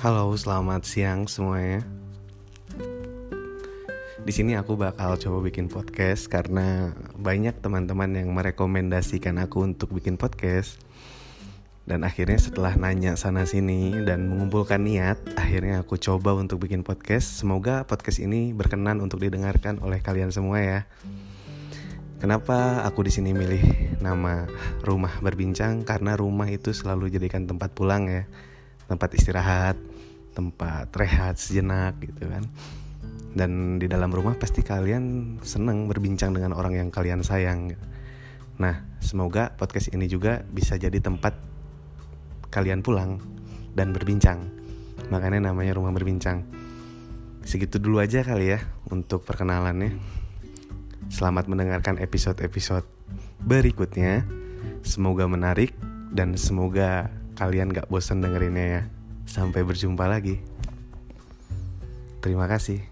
Halo, selamat siang semuanya. Di sini aku bakal coba bikin podcast karena banyak teman-teman yang merekomendasikan aku untuk bikin podcast. Dan akhirnya setelah nanya sana sini dan mengumpulkan niat, akhirnya aku coba untuk bikin podcast. Semoga podcast ini berkenan untuk didengarkan oleh kalian semua ya. Kenapa aku di sini milih nama rumah berbincang? Karena rumah itu selalu jadikan tempat pulang ya, tempat istirahat, tempat rehat sejenak gitu kan. Dan di dalam rumah pasti kalian seneng berbincang dengan orang yang kalian sayang. Nah, semoga podcast ini juga bisa jadi tempat kalian pulang dan berbincang. Makanya namanya rumah berbincang. Segitu dulu aja kali ya untuk perkenalannya. Selamat mendengarkan episode-episode berikutnya. Semoga menarik dan semoga kalian gak bosan dengerinnya ya. Sampai berjumpa lagi. Terima kasih.